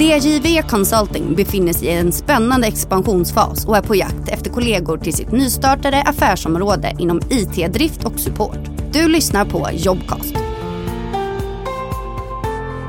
DJV Consulting befinner sig i en spännande expansionsfas och är på jakt efter kollegor till sitt nystartade affärsområde inom IT-drift och support. Du lyssnar på Jobcast.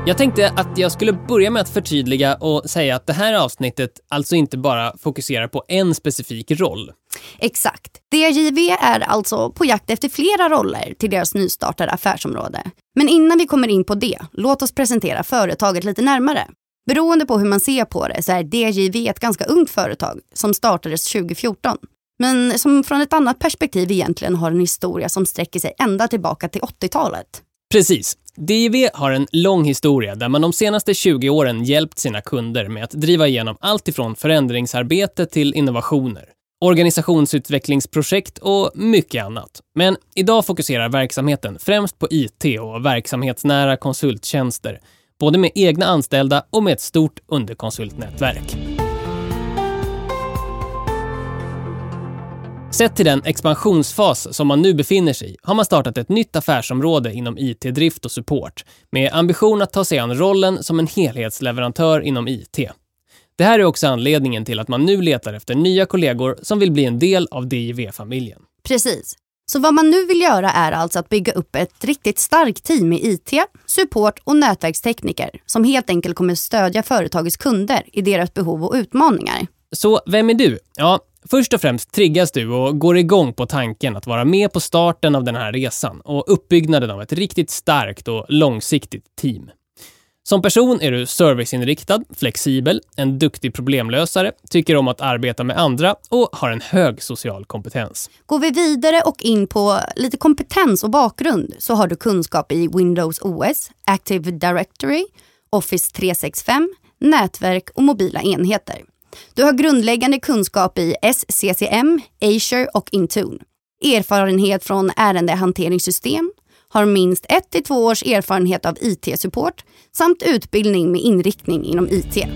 Jag tänkte att jag skulle börja med att förtydliga och säga att det här avsnittet alltså inte bara fokuserar på en specifik roll. Exakt. DJV är alltså på jakt efter flera roller till deras nystartade affärsområde. Men innan vi kommer in på det, låt oss presentera företaget lite närmare. Beroende på hur man ser på det så är DJV ett ganska ungt företag som startades 2014. Men som från ett annat perspektiv egentligen har en historia som sträcker sig ända tillbaka till 80-talet. Precis. DIV har en lång historia där man de senaste 20 åren hjälpt sina kunder med att driva igenom allt ifrån förändringsarbete till innovationer, organisationsutvecklingsprojekt och mycket annat. Men idag fokuserar verksamheten främst på IT och verksamhetsnära konsulttjänster, både med egna anställda och med ett stort underkonsultnätverk. Sett till den expansionsfas som man nu befinner sig i har man startat ett nytt affärsområde inom IT-drift och support med ambition att ta sig an rollen som en helhetsleverantör inom IT. Det här är också anledningen till att man nu letar efter nya kollegor som vill bli en del av DIV-familjen. Precis. Så vad man nu vill göra är alltså att bygga upp ett riktigt starkt team med IT, support och nätverkstekniker som helt enkelt kommer stödja företagets kunder i deras behov och utmaningar. Så vem är du? Ja, Först och främst triggas du och går igång på tanken att vara med på starten av den här resan och uppbyggnaden av ett riktigt starkt och långsiktigt team. Som person är du serviceinriktad, flexibel, en duktig problemlösare, tycker om att arbeta med andra och har en hög social kompetens. Går vi vidare och in på lite kompetens och bakgrund så har du kunskap i Windows OS, Active Directory, Office 365, nätverk och mobila enheter. Du har grundläggande kunskap i SCCM, Azure och Intune. Erfarenhet från ärendehanteringssystem, har minst 1 till 2 års erfarenhet av IT-support samt utbildning med inriktning inom IT.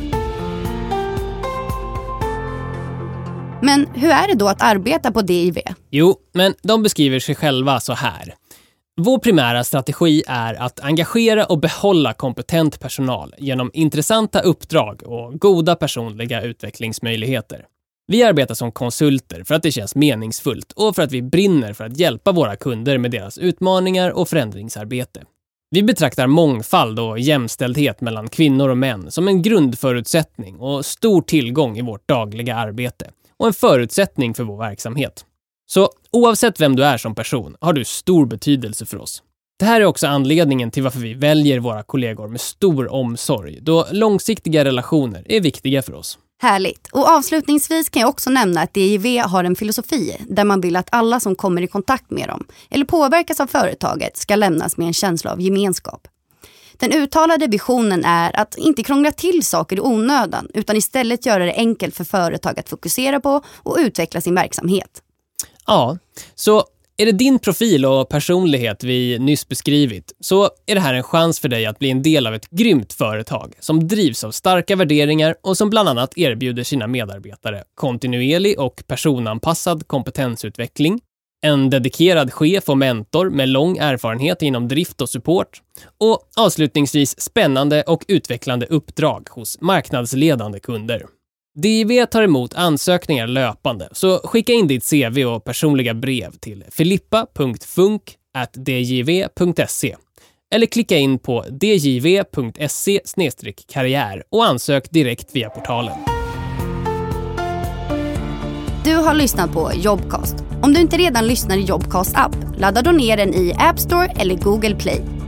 Men hur är det då att arbeta på DIV? Jo, men de beskriver sig själva så här. Vår primära strategi är att engagera och behålla kompetent personal genom intressanta uppdrag och goda personliga utvecklingsmöjligheter. Vi arbetar som konsulter för att det känns meningsfullt och för att vi brinner för att hjälpa våra kunder med deras utmaningar och förändringsarbete. Vi betraktar mångfald och jämställdhet mellan kvinnor och män som en grundförutsättning och stor tillgång i vårt dagliga arbete och en förutsättning för vår verksamhet. Så oavsett vem du är som person har du stor betydelse för oss. Det här är också anledningen till varför vi väljer våra kollegor med stor omsorg, då långsiktiga relationer är viktiga för oss. Härligt. Och avslutningsvis kan jag också nämna att DIV har en filosofi där man vill att alla som kommer i kontakt med dem eller påverkas av företaget ska lämnas med en känsla av gemenskap. Den uttalade visionen är att inte krångla till saker i onödan utan istället göra det enkelt för företag att fokusera på och utveckla sin verksamhet. Ja, så är det din profil och personlighet vi nyss beskrivit så är det här en chans för dig att bli en del av ett grymt företag som drivs av starka värderingar och som bland annat erbjuder sina medarbetare kontinuerlig och personanpassad kompetensutveckling, en dedikerad chef och mentor med lång erfarenhet inom drift och support och avslutningsvis spännande och utvecklande uppdrag hos marknadsledande kunder. DIV tar emot ansökningar löpande, så skicka in ditt CV och personliga brev till filippa.funk.djv.se eller klicka in på djv.se karriär och ansök direkt via portalen. Du har lyssnat på Jobcast. Om du inte redan lyssnar i Jobcast app, ladda då ner den i App Store eller Google Play.